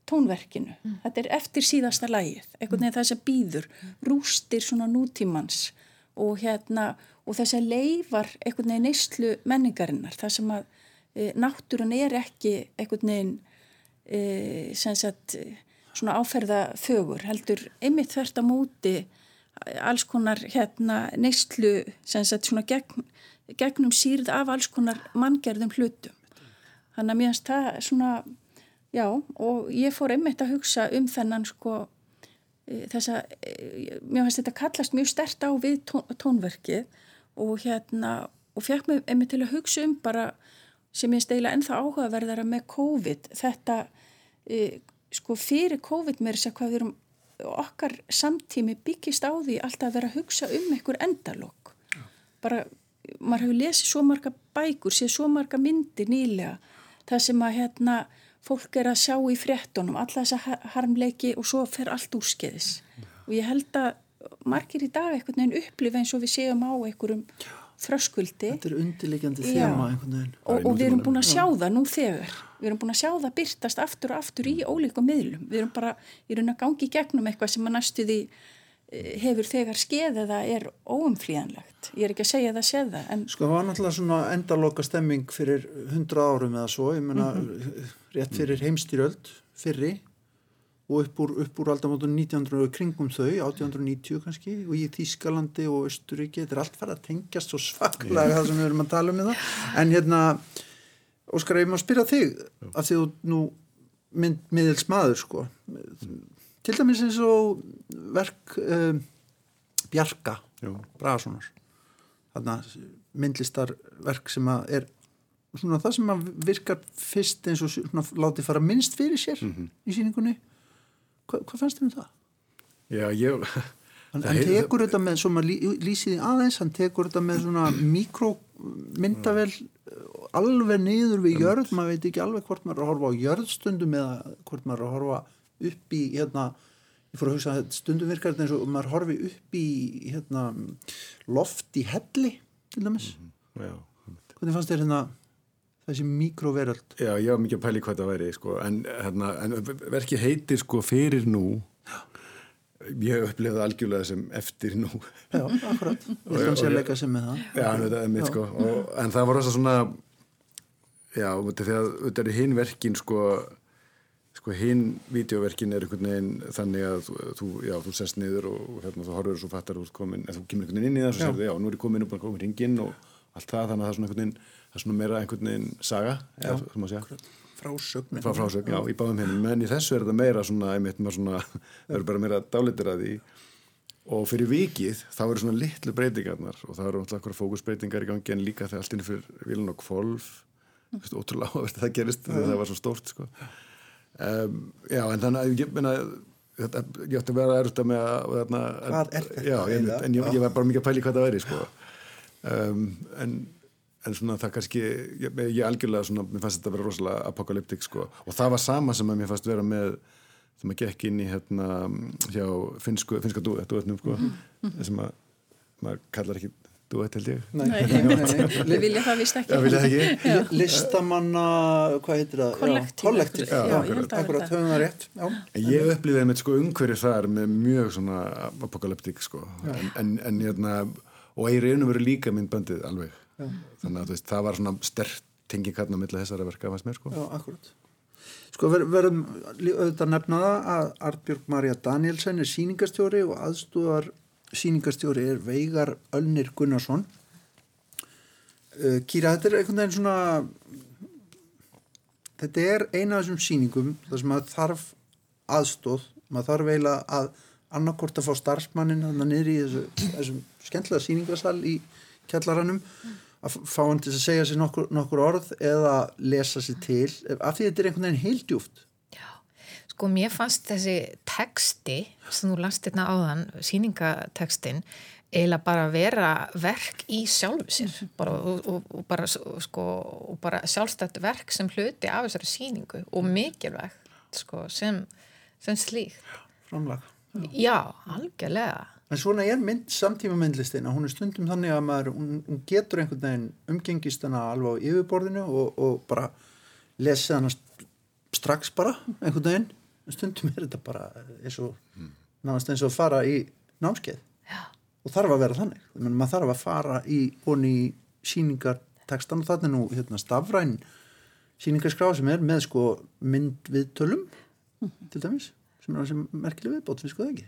tónverkinu. Þetta er eftir síðasta lægið, einhvern veginn það sem býður, rústir svona nútímans og hérna og þess að leifar einhvern veginn neyslu menningarinnar, það sem að e, náttúrun er ekki einhvern veginn e, sem sagt svona áferða þögur, heldur einmitt þvert á móti alls konar hérna neyslu sem sagt svona gegn, gegnum sýrð af alls konar manngerðum hlutum. Þannig að mér finnst það svona, já, og ég fór einmitt að hugsa um þennan sko e, þessa, e, mér finnst þetta kallast mjög stert á við tón, tónverkið og hérna, og fekk mig einmitt til að hugsa um bara sem ég steila ennþá áhugaverðara með COVID, þetta e, sko fyrir COVID mér þess að hvað við erum okkar samtími byggist á því alltaf að vera að hugsa um einhver endalokk. Bara, maður hefur lesið svo marga bækur, séð svo marga myndir nýlega, það sem að hérna fólk er að sjá í fréttunum, alla þessa ha- harmleiki og svo fer allt úrskeiðis. Og ég held að margir í dag einhvern veginn upplifa eins og við séum á einhverjum þröskuldi Þetta er undirleikjandi Já. þema einhvern veginn. og, og við erum búin að sjá það nú þegar við erum búin að sjá það byrtast aftur og aftur í ólíkum miðlum, við erum bara í raun að gangi gegnum eitthvað sem að næstuði hefur þegar skeð eða er óumflýjanlegt, ég er ekki að segja það séð það, en Sko það var náttúrulega svona endaloka stemming fyrir hundra árum eða svo, ég menna rétt fyrir heimstýröld, fyrri og upp úr, upp úr aldamótun 1900 og kringum þau, 1890 kannski og í Þýskalandi og Östuríki þetta er allt farið að tengjast svo svaklega það sem við erum að tala um í það en hérna, Óskar, ég má spyrja þig af því þú nú mynd, miðils maður sko til dæmis eins og verk um, Bjarka Já. Þarna myndlistarverk sem að er svona það sem að virkar fyrst eins og svona láti fara minnst fyrir sér í síningunni Hva, hvað fannst þér um það? Já, ég... Hann, hann tekur þetta með, svo maður lí, lýsið því aðeins, hann tekur þetta með svona mikromyndavel alveg niður við jörð, maður veit ekki alveg hvort maður er að horfa á jörðstundum eða hvort maður er að horfa upp í hérna, ég fór að hugsa að stundum virkar eins og maður horfi upp í hérna, loft í helli til dæmis. Já, Hvernig fannst þér hérna þessi mikroveröld? Já, ég var mikið að pæli hvað það væri, sko, en, hérna, en verkið heitir sko fyrir nú, ég upplifði það algjörlega sem eftir nú. Já, akkurat. Ég held að hann sé að leika sem með það. Já, þetta er mitt, sko, og, en það var rosa svona, já, að þetta er hinn verkin, sko, sko hinn videoverkin er einhvern veginn þannig að þú, þú, já, þú sest niður og hérna, þú horfur og svo fattar úr komin, en þú kemur einhvern veginn inn í það og sér þið, já, nú er ég komin og komin hringinn og allt það, þannig að það er svona einhvern veginn, það er svona meira einhvern veginn saga, eða, þú má segja. Frásögn. Frá frásögn, já, í báðum hennum, menn í þessu er þetta meira svona, einmitt svona, það eru bara meira dálitir að því og fyrir vikið þá eru svona litlu breytingarnar og það eru alltaf okkur fókusbreytingar í gangi en líka þegar allt inn fyrir vilun og kvolf, ótrúlega áverst að það gerist þegar það var svo stórt, sko. Um, já, en þannig að ég þetta, ég ætti að vera erft að með að þarna, Hvað er þetta? Já, en, en ég, ég var bara mikið að pæli hvað það væri sko. um, en, en svona það kannski ég, ég algjörlega svona, mér fannst þetta að vera rosalega apokalyptik sko, og það var sama sem að mér fannst vera með þegar maður gekk inn í hérna hjá finsku, finska duetnum sko, sem að maður kallar ekki duet held ég. Nei, við vilja það vist ekki. Já, ekki. Li- Listamanna, hvað heitir það? Að akkurat, höfum það rétt. Já, En Ég upplýði með sko umhverju þar með mjög svona apokalyptik sko. En, en, en hérna og ég reynum verið líka myndbandið alveg Já. þannig að veist, það var svona stert tenging hérna millir þessara verka sko. Já, akkurat. Sko ver, verðum auðvitað að nefna það að Artbjörg Marja Danielsen er sýningarstjóri og aðstúðar sýningarstjóri er Veigar Ölnir Gunnarsson. Uh, Kýra, þetta er einhvern veginn svona þetta er eina af þessum sýningum þar sem maður þarf aðstóð maður þarf eiginlega að annarkort að fá starfsmannin þannig niður í þessu, þessum skemmtilega sýningarsal í kjallaranum að fá hann til að segja sér nokkur, nokkur orð eða lesa sér til af því þetta er einhvern veginn heildjúft Já, sko mér fannst þessi texti sem þú last hérna áðan, síningatekstin, eiginlega bara vera verk í sjálfu sér. Bara, og, og, og, bara, sko, og bara sjálfstætt verk sem hluti af þessari síningu og mikilvægt sko, sem, sem slíkt. framlag. Já, algjörlega. En svona er mynd samtíma myndlistina hún er stundum þannig að maður hún, hún getur einhvern veginn umgengist hana alveg á yfirborðinu og, og bara lesi hana st- strax bara einhvern veginn. En stundum er þetta bara eins og náðast eins og að fara í námskeið. Já. og þarf að vera þannig. Menn, maður þarf að fara í honi í síningartekstan og er nú hérna, stafræn síningarskrá sem er með sko mynd við tölum til dæmis sem er merkileg viðbót við sko það ekki?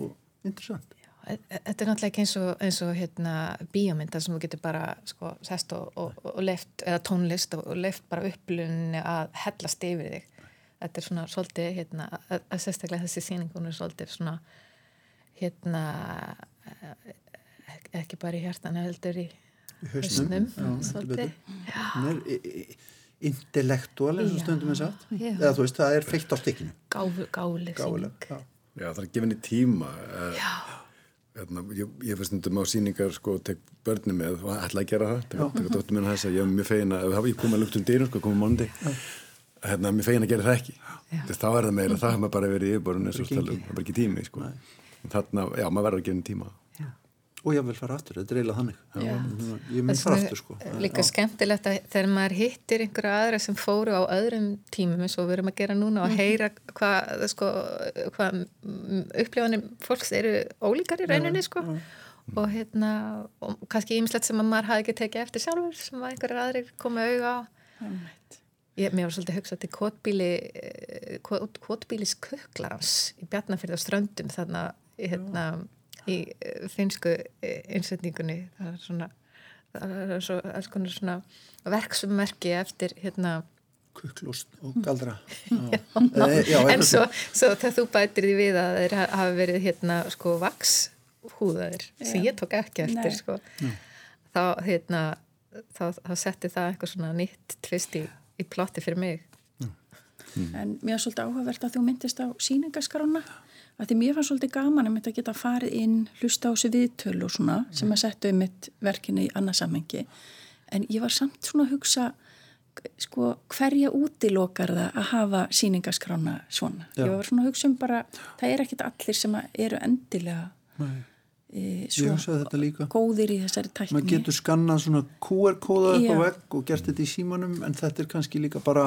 Og interessant E- e- Þetta er náttúrulega ekki eins og, eins og hérna, bíómynda sem þú getur bara sko, sest og, og, og left, eða tónlist og, left bara upplunni að hellast yfir þig. Þetta er svona svolítið, hérna, að, að sérstaklega þessi sýning, hún er svolítið svona, hérna, eh, ekki bara í hjartan, heldur í heldur svolítið. i- intellektual eins og stundum er sagt Já. eða þú veist það er feitt á Gáfu, gáfuleg gáfuleg sýning. já. Já, það er gefin í tíma Já. Hérna, ég, ég fyrst stundum á síningar sko, tek börni með. Og ætla að gera það tek, tek dóttur minn að þess að ég er mjög fegin að ef ég kom að lukt um dýrum, sko, komið mánundi hérna, mér fegin að gera það ekki. Þess, þá er það meira, það maður bara verið í yfirborðinu eins og Það er það er bara ekki tími sko. þarna, já, maður verður að gefa henni tíma og ég vil fara aftur, þetta er eiginlega þannig. Já. ég mun fara aftur sko. líka skemmtilegt að þegar maður hittir einhverja aðra sem fóru á öðrum tímum eins og við erum að gera núna og heyra hvað sko, hva upplifanir fólks eru ólíkar í rauninni sko. og hérna og kannski ímislegt sem að maður hafi ekki tekið eftir sjálfur sem að einhverjar aðrir komu auga á. Ég, mér var svolítið að hugsa til kotbíli kot, kotbílis kuklarans í Bjarnafjörð á ströndum þannig að hérna, í eh, finnsku eh, innsetningunni. Það er svona það er svo, alls konar svona verksummerki eftir hérna kukklúst og galdra. Já. Eh, já, en svo, svo þegar þú bætir því við að þeir ha- hafa verið hérna sko vakshúðaðir sem ég tók ekki eftir sko þá hérna þá, þá setti það eitthvað svona nýtt tvist í, í plotti fyrir mig. En mér er svolítið áhugavert að þú myndist á síningaskrána að því mér fannst svolítið gaman að mynda að geta farið inn, hlusta á þessu viðtölu og svona sem að setja um mitt verkinu í annarsamhengi en ég var samt svona að hugsa sko hverja útilokar það að hafa síningaskrána svona. Já. Ég var svona að hugsa um bara, það er ekkit allir sem eru endilega e, ég svo hugsaði þetta líka góðir í þessari tækni. maður getur skannað svona QR-kóða upp á vegg og gert þetta í símanum en þetta er kannski líka bara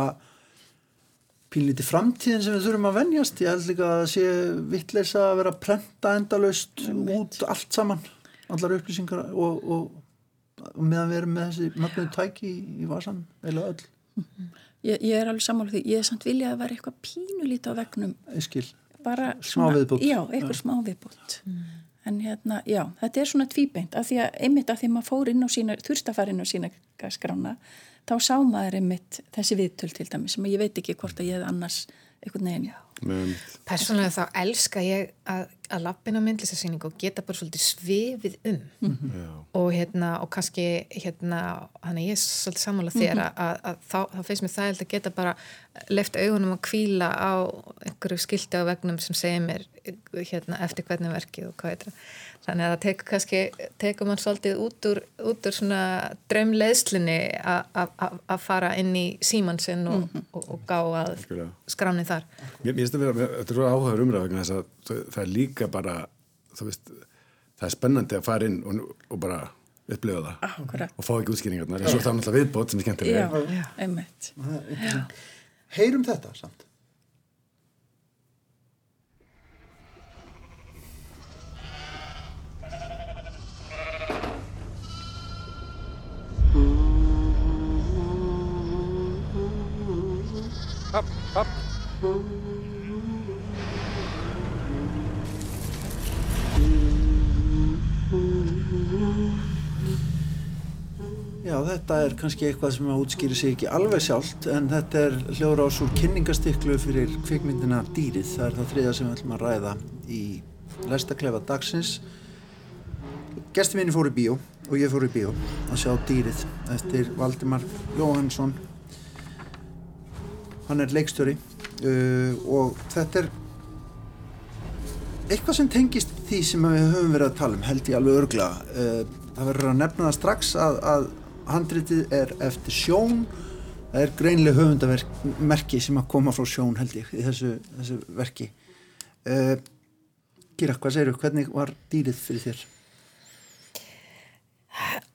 pínlítið framtíðin sem við þurfum að venjast. Ég held líka að það sé vittleisa að vera að prenta endalaust út allt saman, allar upplýsingar og, og, og meðan við erum með þessi mögnuðu tæki í, í vasan, eða öll. Ég, ég er alveg sammála því, ég er samt viljað að vera eitthvað pínulít á vegnum Skil. bara Smá viðbót. já, eitthvað smá viðbútt en hérna, já, þetta er svona tvíbeint. Af því að, einmitt af því að maður fór inn á sína þurft að fara inn á sína skrána þá sá maður einmitt þessi viðtöl til dæmi sem ég veit ekki hvort að ég hef annars einhvern veginn með, Persónulega þá elska ég að, að lappina myndlistasýningu og geta bara svolítið svifið um. Já, og hérna og kannski hérna, hann er ég svolítið sammála þér að, að, að þá, þá feist mér það að geta bara left augunum að kvíla á einhverju skilti á vegnum sem segir mér hérna eftir hvernig verkið og hvað eitthvað þannig að það tekur kannski, tekur mann svolítið út úr, út úr svona draumleðslinni að fara inn í símansinn og, og, og gá að skráni þar Mér finnst það vera, þetta er svo áhugaður umræð vegna þess að það- það er líka bara, þú veist, það er spennandi að fara inn og, og bara upplifa það Akkurat. og fá ekki útskýringarnar. En svo er það náttúrulega viðbót sem er skemmtilega. Heyrum þetta samt. Já, þetta er kannski eitthvað sem útskýri sig ekki alveg sjálft en þetta er hljóður ás úr kynningastiklu fyrir kvikmyndina Dýrið. Það er það þriða sem við ætlum að ræða í lestaklefa dagsins. Gesti minni fór í bíó og ég fór í bíó að sjá Dýrið eftir Valdimar Jóhansson. Hann er leikstjóri uh, og þetta er eitthvað sem tengist því sem við höfum verið að tala um held ég alveg örgla það verður að nefna það strax að, að handritið er eftir sjón það er greinlega höfundamerki sem að koma frá sjón held ég í þessu, þessu verki uh, Kira, hvað segir þú? Hvernig var dýrið fyrir þér?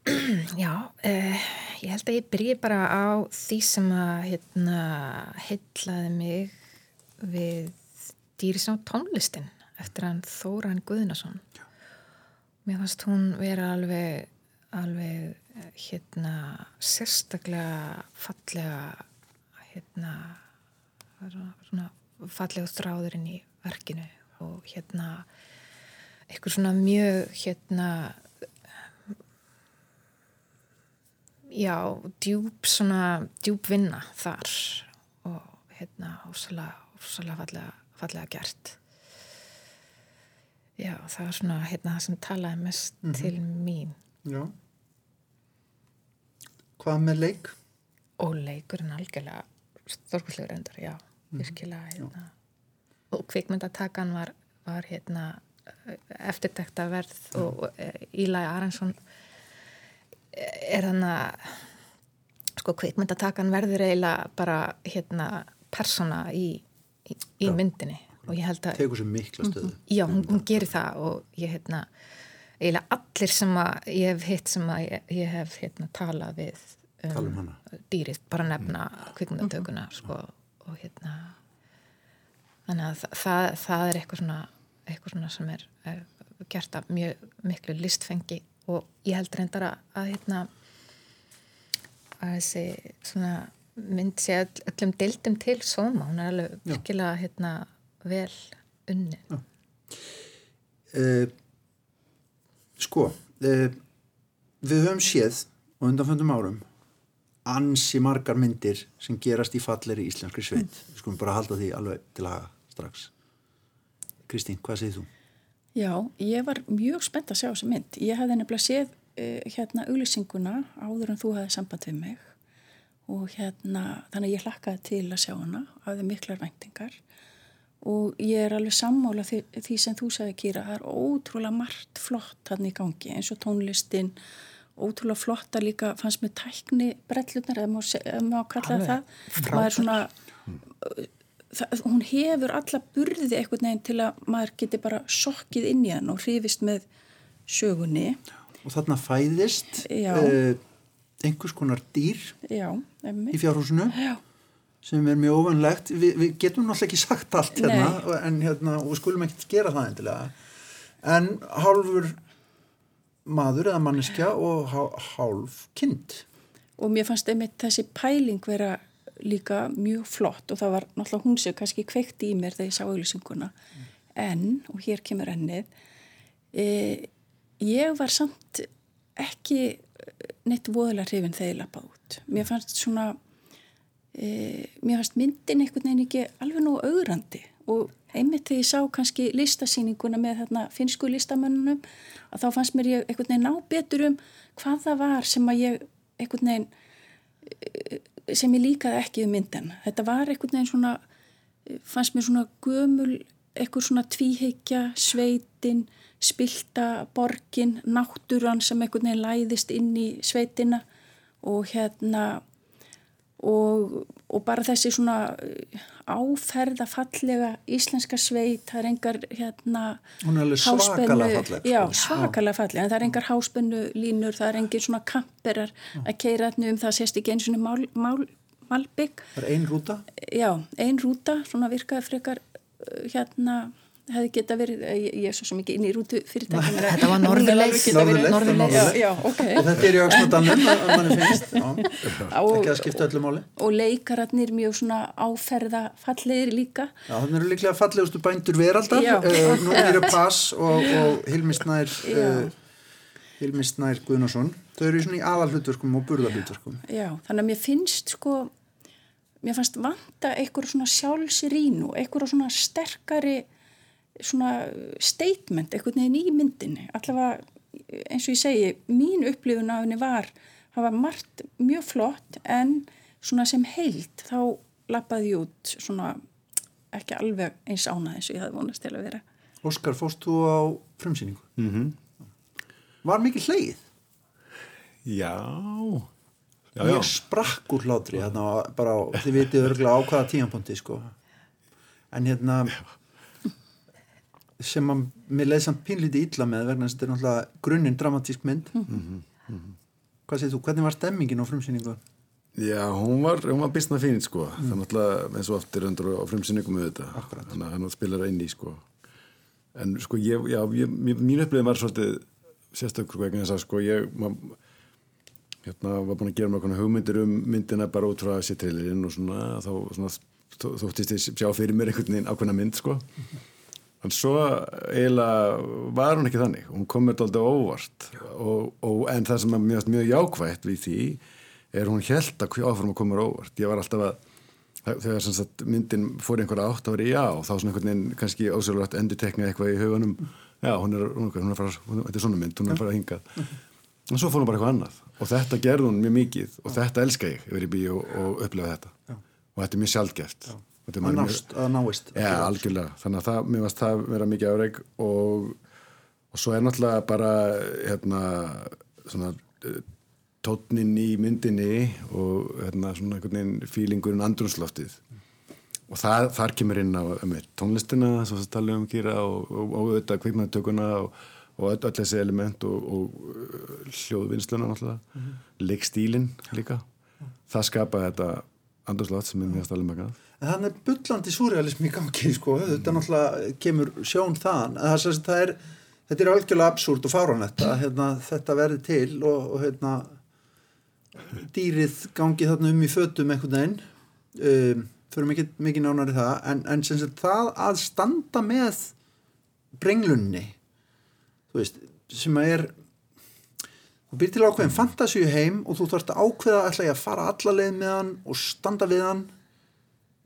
Já, uh, ég held að ég byrji bara á því sem að hérna, heitlaði mig við dýris á tónlistin eftir hann Þóran Guðnason. Mér fannst hún vera alveg, alveg hérna, sérstaklega fallega hérna, svona fallega þráðurinn í verkinu og hérna eitthvað svona mjög hérna já, djúb svona, djúb vinna þar og hérna ósalega, ósalega fallega, fallega gert. Já, það var svona hérna það sem talaði mest til mín. Já. Hvað með leik? og leikurinn algjörlega stórkustlegur endur, já, virkilega hérna. og kvikmyndatakan var, var hérna eftirtekta verð og, og Ílæg Aransson er hann að sko kvikmyndatakan verður eiginlega bara hérna persóna í, í, í myndinni. Og ég held að Tegur sér mikla stöðu. Já, hún, hún gerir það og ég hérna eiginlega allir sem að ég hef hitt sem að ég, ég hef hérna talað við um hana. dýrið, bara nefna kvikmyndatökuna sko og hérna þannig að það, það er eitthvað svona eitthvað svona sem er, er gert af mjög miklu listfengi og ég held reyndar að, að hérna að þessi svona mynd sé öll, öllum deildum til sóma, hún er alveg virkilega hérna vel unni uh, Sko uh, Við höfum séð á undanföndum árum ansi margar myndir sem gerast í falleri íslenskri sveit. Við skulum bara halda því alveg til að strax. Kristín, hvað segir þú? Já, ég var mjög spennt að sjá þessa mynd. Ég hefði nefnilega séð uh, hérna auglýsinguna áður en þú hefði samband við mig. Og hérna þannig að ég hlakkaði til að sjá hana hafði miklar væntingar. Og ég er alveg sammála því, því sem þú sagði Kýra, það er ótrúlega margt flott hann í gangi eins og tónlistin. Ótrúlega flotta líka fannst með tækni brellurnar eða má, má kalla Alveg, það. Maður er svona það, hún hefur alla burði einhvern veginn til að maður geti bara sokkið inn í hann og hrifist með sögunni Og þarna fæðist uh, einhvers konar dýr já, í fjárhúsinu já, sem er mjög ofanlegt. Vi, við getum náttúrulega ekki sagt allt hérna, en hérna, og við skulum ekkert gera það endilega. En hálfur maður eða manneskja og há- hálf kind. og mér fannst einmitt þessi pæling vera líka mjög flott og það var náttúrulega hún sem kannski kveikt í mér þegar ég sá auðlýsinguna en, og hér kemur ennið e, ég var samt ekki neitt voðalega hrifin þegar ég lappaði út. Mér fannst svona e, mér fannst myndin einhvern veginn ekki alveg nú augrandi. Og einmitt þegar ég sá kannski listasýninguna með þarna finsku listamönnunum að þá fannst mér ég einhvern veginn ná betur um hvað það var sem að ég einhvern veginn sem ég líkaði ekki um myndin. Þetta var einhvern veginn svona, fannst mér svona gömul, einhver svona tvíheikja, sveitin, spilta, borgin, náttúran sem einhvern veginn læðist inn í sveitina og hérna og, og bara þessi svona áferða fallega íslenska sveit, það er engar hérna svakalega fallega já, svakalega fallega, en það er engar háspennu línur, það er engin svona kamperar að keira hérna um það sést ekki eins og mál, mál, malbygg það er ein rúta? já, ein rúta, svona virkaði frekar hérna hefði geta verið, ég er svo sem ekki inn í rútu fyrirtækjum Þetta var norðurleis okay. og þetta er í auksmötanum manni finnst. Ekki að skipta öllu máli. og leikararnir mjög svona áferða fallegir líka. Já, þannig eru líklega fallegustu bændur veraldar. Uh, nú eru Pass og, og Hilmisnær uh, eh, Hilmisnær Guðnarsson þau eru svona í aðalhlutverkum og burðalhlutverkum Já, þannig að mér finnst sko mér fannst vanta einhver svona sjálfsrínu, einhver svona sterkari svona statement einhvern veginn í myndinni allavega eins og ég segi mín upplifun af henni var það var margt mjög flott en svona sem heilt þá lappaði ég út svona ekki alveg eins ánað eins og ég hafði vonast til að vera Óskar, fóst þú á frumsýningu? Mm -hmm. Var mikið hleið? Já Já, ég sprakk úr hlátri hérna, bara, þið vitið örgulega á hvaða tíanpondi sko. en hérna sem að mér leiði samt pínlítið illa með vegna þess að þetta er náttúrulega grunninn dramatísk mynd mm -hmm. Mm -hmm. hvað segir þú, hvernig var stemmingin á frumsýningu? Já, hún var, hún var bísna fín sko, mm. það er náttúrulega eins og oft er undur á frumsýningum með þetta Akkurat. þannig að hann spilar inn í sko en sko ég, já, ég, mín upplifin var svolítið sérstökur vegna þess að sko ég mað, hérna var búin að gera mér hugmyndir um myndina bara út frá þessi trilirinn og svona þá svona, þóttist ég sjá fyrir mér einhvern veginn ákveðna mynd sko -hmm en svo eiginlega var hún ekki þannig. Hún kom með þetta óvart. Og, og, en það sem er mjög, mjög jákvægt við því er hún held að áfram að koma óvart. Ég var alltaf að þegar sagt, myndin fór einhverja átt vera já þá svona einhvern veginn kannski ósögulegt endur tekna eitthvað í hugunum já hún er, hún er, hún er fara, hún, þetta er svona mynd, hún er að fara að hinga en svo fór hún bara eitthvað annað. Og þetta gerði hún mjög mikið. Og þetta elska ég yfir í bíu og, og upplefa þetta. Já. og þetta er mjög sjálfgeft nást, að náist Já, algjörlega, þannig að það, mér varst það vera mikið afreg og, og svo er náttúrulega bara hérna svona eh, tótnin í myndinni og hérna svona einhvern veginn fílingurinn andrumsloftið og það, þar kemur inn á um, tónlistina, svo að tala um kýra og, og, og auðvitað kvikmæðutökuna og, og öll, þessi element og eh, hljóðvinnsluna náttúrulega. Mm -hmm. leikstílin líka. Það skapa þetta andrumsloft sem er mjög stælum ekkert en þannig er byllandi surrealism í gangi sko, þetta náttúrulega kemur sjón þaðan, það, það er þetta er algjörlega absúrt og fáranlegt að hérna, þetta verði til og, og hérna, dýrið gangi þarna um í fötum einhvern veginn. Um, fyrir mikið, mikið nánari það. En, en sem sagt það að standa með brenglunni þú veist, sem að er þú byrjir til ákveðin fantasíu heim og þú þarfst að ákveða að, að fara alla leið með hann og standa við hann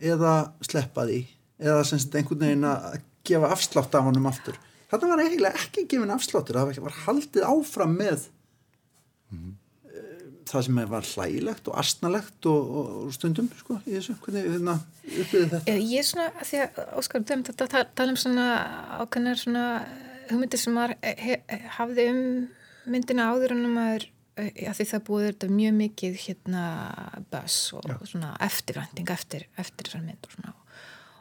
eða sleppa því eða sem sagt einhvern veginn að gefa afslátt af honum aftur. Þetta var eiginlega ekki gefin afsláttur það var haldið áfram með mm það sem var hlægilegt og astnalegt og, og stundum sko í þessu, hvernig hérna, upplýði þetta? Ég er svona, því að Óskar þetta tala um svona ákveðnar svona hugmyndir sem maður hafði um myndina áður en maður Já, því það búið þetta mjög mikið hérna börs og Já. svona eftirvænting eftir, eftir þessar mynd og svona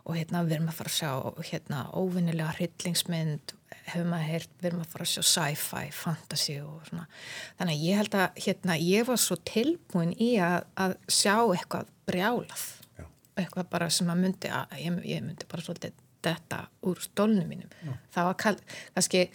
og hérna við erum að fara að sjá hérna óvinnilega hryllingsmynd hefur maður heyrt, við erum að fara að sjá sci-fi, fantasy og svona þannig að ég held að hérna ég var svo tilbúin í að, að sjá eitthvað brjálað Já. eitthvað bara sem að myndi að ég, ég myndi bara svolítið þetta úr stólnum mínum Já. það var kannski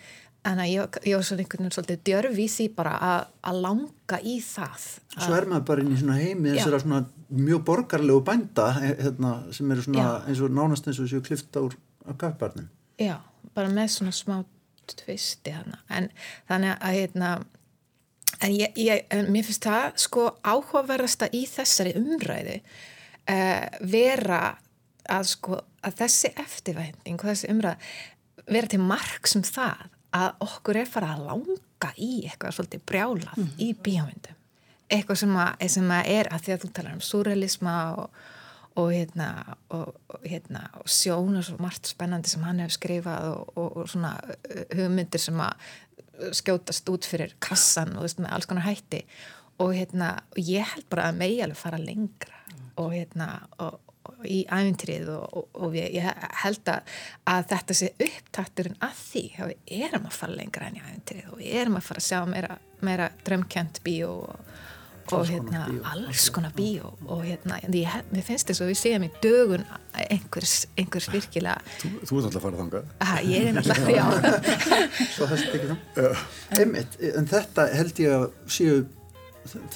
en ég, ég var svona einhvern veginn svolítið djörf í því bara að, að langa í það Svo er maður bara inn í svona heimi þessara svona mjög borgarlegu bænda hérna, sem eru svona Já. eins og nánast eins og séu klifta úr af gafbarnum Já, bara með svona smá tvisti hana. En þannig að hérna, en ég, ég, en mér finnst það sko áhugaverðasta í þessari umræðu uh, vera að sko að þessi eftirvænting og þessi umræð vera til mark sem það að okkur er fara að langa í eitthvað svolítið brjálað í bíómyndum. Eitthvað sem að, sem að er að því að þú talar um surrealisma og, og hérna og, hérna, og sjón og svo margt spennandi sem hann hefur skrifað og, og, og svona uh, hugmyndir sem að skjótast út fyrir kassan og veist með alls konar hætti. Og hérna og ég held bara að megi alveg fara lengra og hérna og í æfintrið og, og, og ég, ég held að, að þetta sé upptakturinn að því að við erum að fara lengra enn í æfintrið og við erum að fara að sjá meira, meira drömkjönt bíó og og hérna bíó. alls konar bíó og hérna, ég, mér finnst þess að við séum í dögun einhvers, einhvers virkilega Þú, þú ert alltaf að fara þangað. að ég er náttúrulega, já Svo þessi tekið fram Einmitt, en þetta held ég að séu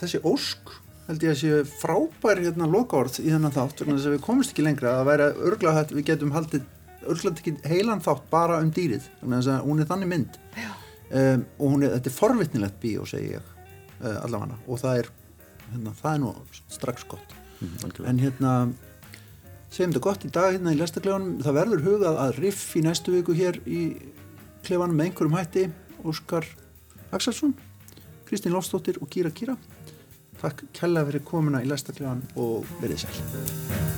þessi ósk held ég að séu frábær hérna lokaorð í þennan þátt vegna þess að við komumst ekki lengra. Að væra örglega hægt við getum haldið örglega tekið heilan þátt bara um dýrið vegna þess að hún er þannig mynd. Um, og hún er, þetta er forvitnilegt bíó segi ég uh, allavega. Og það er hérna, það er nú strax gott. Mm, en hérna segjum þetta gott í dag hérna í lestaklefanum. Það verður hugað að riff í næstu viku hér í klefanum með einhverjum hætti. Óskar Axelsson Kristín Lofsdóttir og Kýra Kýra Takk kella fyrir komuna í lestaklegan og verið sæl